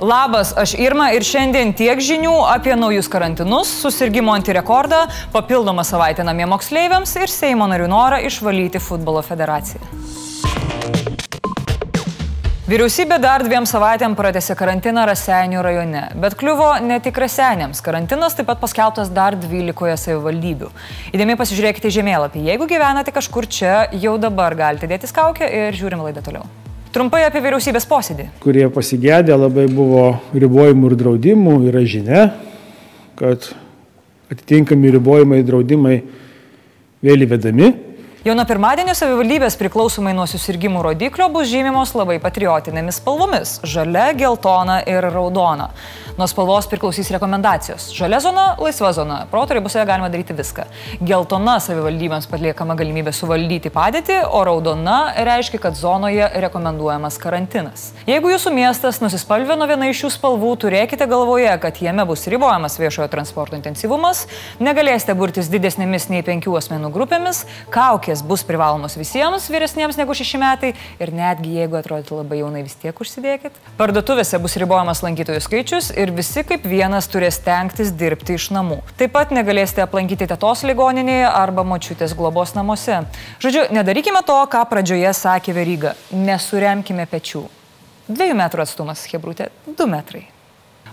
Labas, aš Irma ir šiandien tiek žinių apie naujus karantinus, susirgymo antirekordą, papildomą savaitę namie moksleiviams ir Seimo narių norą išvalyti futbolo federaciją. Vyriausybė dar dviem savaitėm pratęsė karantiną Raseinių rajone, bet kliuvo ne tik Raseiniams. Karantinas taip pat paskelbtas dar 12 savivaldybių. Įdėmiai pasižiūrėkite žemėlapį. Jeigu gyvenate kažkur čia, jau dabar galite dėtis kaukę ir žiūrim laidą toliau. Trumpai apie vyriausybės posėdį. Kurie pasigėdė labai buvo ribojimų ir draudimų, yra žinia, kad atitinkami ribojimai draudimai vėl įvedami Jau nuo pirmadienio savivaldybės priklausomai nuo susirgymų rodiklio bus žymimos labai patriotinėmis spalvomis - žalia, geltona ir raudona. Nuo spalvos priklausys rekomendacijos. Žalia zona - laisva zona. Proto ribose galima daryti viską. Geltona savivaldybėms paliekama galimybė suvaldyti padėtį, o raudona reiškia, kad zonoje rekomenduojamas karantinas. Jeigu jūsų miestas nusispalvino viena iš šių spalvų, turėkite galvoje, kad jame bus ribojamas viešojo transporto intensyvumas, negalėsite burtis didesnėmis nei penkių asmenų grupėmis, kaukė kaukės bus privalomos visiems vyresniems negu 6 metai ir netgi jeigu atrodytų labai jaunai vis tiek užsidėkit. Parduotuvėse bus ribojamas lankytojų skaičius ir visi kaip vienas turės tenktis dirbti iš namų. Taip pat negalėsite aplankyti tetos ligoninėje arba močiutės globos namuose. Žodžiu, nedarykime to, ką pradžioje sakė Veryga. Nesuremkime pečių. Dviejų metrų atstumas, Hebrutė, du metrai.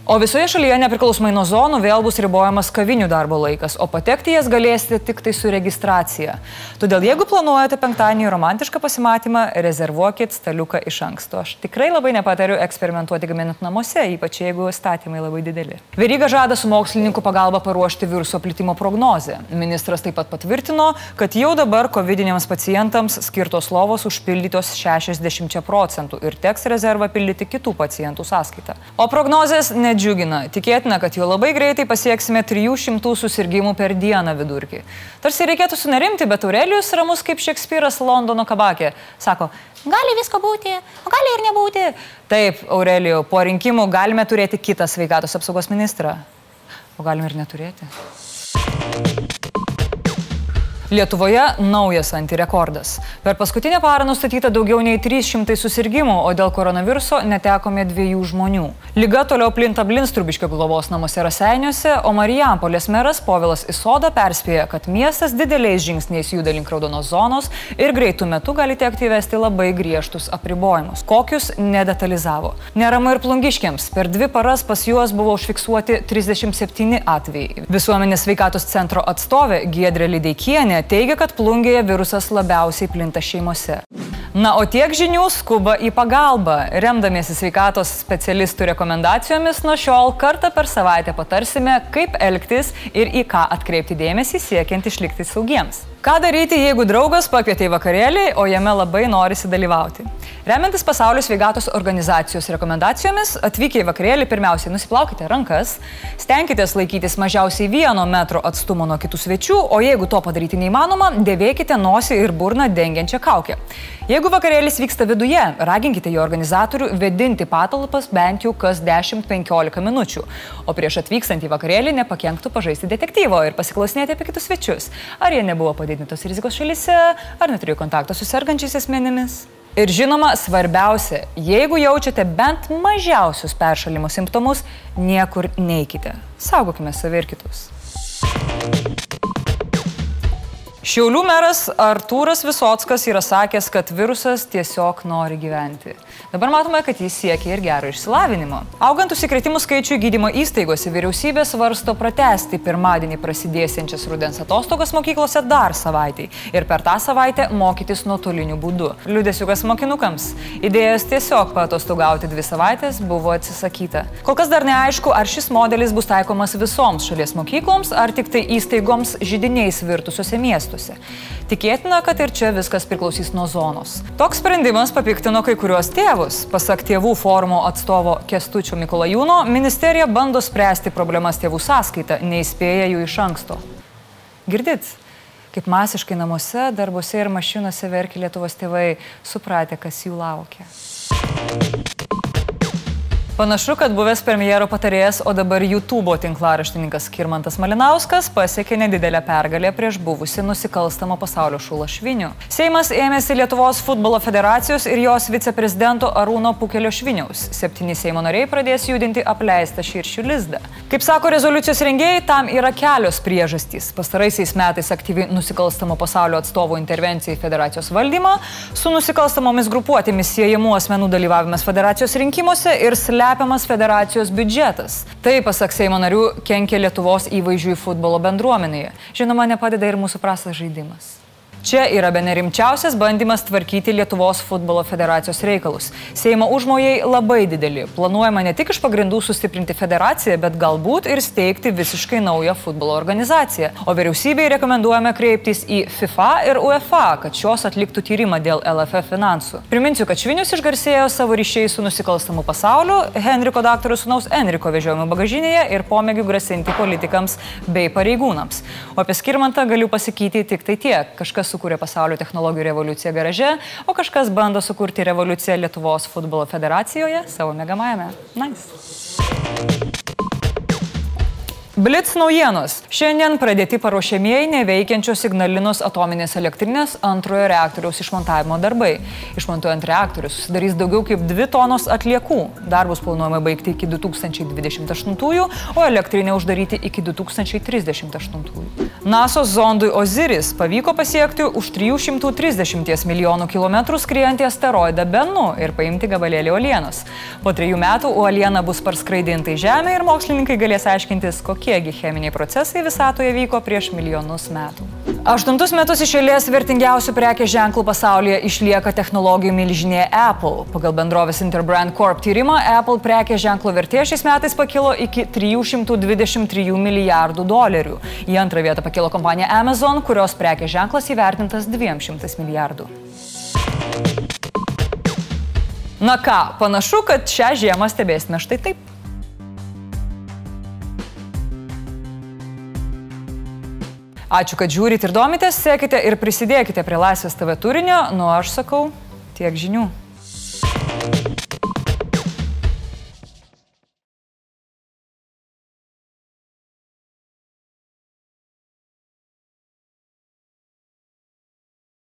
O visoje šalyje nepriklausomai nuo zonų vėl bus ribojamas kavinių darbo laikas, o patekti jas galėsite tik tai su registracija. Todėl jeigu planuojate penktadienį romantišką pasimatymą, rezervuokit staliuką iš anksto. Aš tikrai labai nepatariu eksperimentuoti gaminant namuose, ypač jeigu statymai labai dideli. Veryga žada su mokslininkų pagalba paruošti viruso plitimo prognozę. Ministras taip pat patvirtino, kad jau dabar COVID-19 pacientams skirtos lovos užpildytos 60 procentų ir teks rezervą pildyti kitų pacientų sąskaitą. O prognozės ne nedžiugina. Tikėtina, kad jau labai greitai pasieksime 300 susirgymų per dieną vidurkį. Tarsi reikėtų sunerimti, bet Aurelijus ramus kaip Šekspyras Londono kabakė. Sako, gali visko būti, o gali ir nebūti. Taip, Aurelijau, po rinkimų galime turėti kitą sveikatos apsaugos ministrą. O galime ir neturėti. Lietuvoje naujas antirekordas. Per paskutinę parą nustatyta daugiau nei 300 susirgymų, o dėl koronaviruso netekome dviejų žmonių. Liga toliau plinta Blinstrubiškio globos namuose Raseiniuose, o Marijampolės meras Povilas Isoda perspėja, kad miestas dideliais žingsniais juda link raudonos zonos ir greitų metų gali tekti įvesti labai griežtus apribojimus. Kokius nedetalizavo. Neramu ir plungiškiams. Per dvi paras pas juos buvo užfiksuoti 37 atvejai. Visuomenės sveikatos centro atstovė Giedrė Lideikienė Šiaulienė teigia, kad plungėje virusas labiausiai plinta šeimose. Na, o tiek žinių skuba į pagalbą. Remdamiesi sveikatos specialistų rekomendacijomis, nuo šiol kartą per savaitę patarsime, kaip elgtis ir į ką atkreipti dėmesį siekiant išlikti saugiems. Ką daryti, jeigu draugas pakvietė į vakarėlį, o jame labai norisi dalyvauti? Remiantis pasaulio sveikatos organizacijos rekomendacijomis, atvykę į vakarėlį pirmiausiai nusiplaukite rankas, stenkitės laikytis mažiausiai vieno metro atstumo nuo kitų svečių, o jeigu to padaryti neįmanoma, dėvėkite nosį ir burną dengiančią kaukę. Jeigu vakarėlis vyksta viduje, raginkite jo organizatorių vedinti patalpas bent jau kas 10-15 minučių, o prieš atvykstant į vakarėlį nepakenktų pažaisti detektyvo ir pasiklausinėti apie kitus svečius, ar jie nebuvo padėti padidintos rizikos šalyse ar neturėjo kontakto su sergančiais asmenimis. Ir žinoma, svarbiausia, jeigu jaučiate bent mažiausius peršalimo simptomus, niekur neikite. Saugokime save ir kitus. Šiaulių meras Artūras Visotskas yra sakęs, kad virusas tiesiog nori gyventi. Dabar matome, kad jis siekia ir gero išsilavinimo. Augant užsikrėtimų skaičiui gydymo įstaigose, vyriausybė svarsto pratesti pirmadienį prasidėsiančias rudens atostogas mokyklose dar savaitį ir per tą savaitę mokytis nuotoliniu būdu. Liudesiukas mokinukams. Idėjos tiesiog paatostogauti dvi savaitės buvo atsisakyta. Kol kas dar neaišku, ar šis modelis bus taikomas visoms šalies mokykloms, ar tik tai įstaigoms žydiniais virtusiuose miestuose miestuose. Tikėtina, kad ir čia viskas priklausys nuo zonos. Toks sprendimas papiktino kai kuriuos tėvus. Pasak tėvų forumo atstovo Kestučio Mikolajūno, ministerija bando spręsti problemas tėvų sąskaitą, neįspėja jų iš anksto. Girdit? Kaip masiškai namuose, darbuose ir mašinose verkia Lietuvos tėvai, supratę, kas jų laukia. Panašu, kad buvęs premjero patarėjas, o dabar YouTube tinklaraštininkas Kirmantas Malinauskas pasiekė nedidelę pergalę prieš buvusi nusikalstamą pasaulio šulą Švinių. Seimas ėmėsi Lietuvos futbolo federacijos ir jos viceprezidento Arūno Pukelio Šviniaus. Septyni Seimo nariai pradės judinti apleistą širšių lizdą. Kaip sako rezoliucijos rengėjai, tam yra kelios priežastys. Pastaraisiais metais aktyvi nusikalstamo pasaulio atstovų intervencija į federacijos valdymą, su nusikalstamomis grupuotėmis siejamų asmenų dalyvavimas federacijos rinkimuose ir slepiamas slepiamas federacijos biudžetas. Tai, pasak Seimo narių, kenkia Lietuvos įvaizdžiui futbolo bendruomenėje. Žinoma, nepadeda ir mūsų prastas žaidimas. Čia yra be nerimčiausias bandymas tvarkyti Lietuvos futbolo federacijos reikalus. Seimo užmojai labai dideli. Planuojama ne tik iš pagrindų sustiprinti federaciją, bet galbūt ir steigti visiškai naują futbolo organizaciją. O vyriausybei rekomenduojame kreiptis į FIFA ir UEFA, kad šios atliktų tyrimą dėl LFF finansų. Priminsiu, kad Švinius išgarsėjo savo ryšiai su nusikalstamu pasauliu, Henriko daktarų sunaus Enriko vežiojimo bagažinėje ir pomėgiu grasinti politikams bei pareigūnams. O apie skirmantą galiu pasakyti tik tai tiek. Kažkas sukūrė pasaulio technologijų revoliuciją garaže, o kažkas bando sukurti revoliuciją Lietuvos futbolo federacijoje savo megamajame. Nice. Blitz naujienos. Šiandien pradėti paruošiamieji neveikiančios Ignalinos atominės elektrinės antrojo reaktoriaus išmontavimo darbai. Išmontuojant reaktorius susidarys daugiau kaip 2 tonos atliekų. Darbus planuojama baigti iki 2028, o elektrinę uždaryti iki 2038. NASA zondui Oziris pavyko pasiekti už 330 milijonų kilometrų skriejantį asteroidą Bennu ir paimti gabalėlį uolienos. Po trejų metų uoliena bus parskraidinta į Žemę ir mokslininkai galės aiškintis, kokie kokiegi cheminiai procesai visatoje vyko prieš milijonus metų. Aštuntus metus iš eilės vertingiausių prekės ženklų pasaulyje išlieka technologijų milžinė Apple. Pagal bendrovės Interbrand Corp tyrimą Apple prekės ženklo vertė šiais metais pakilo iki 323 milijardų dolerių. Į antrą vietą pakilo kompanija Amazon, kurios prekės ženklas įvertintas 200 milijardų. Na ką, panašu, kad šią žiemą stebėsime štai taip. Ačiū, kad žiūrit ir domitės, sekite ir prisidėkite prie Laisvės TV turinio, nu aš sakau, tiek žinių.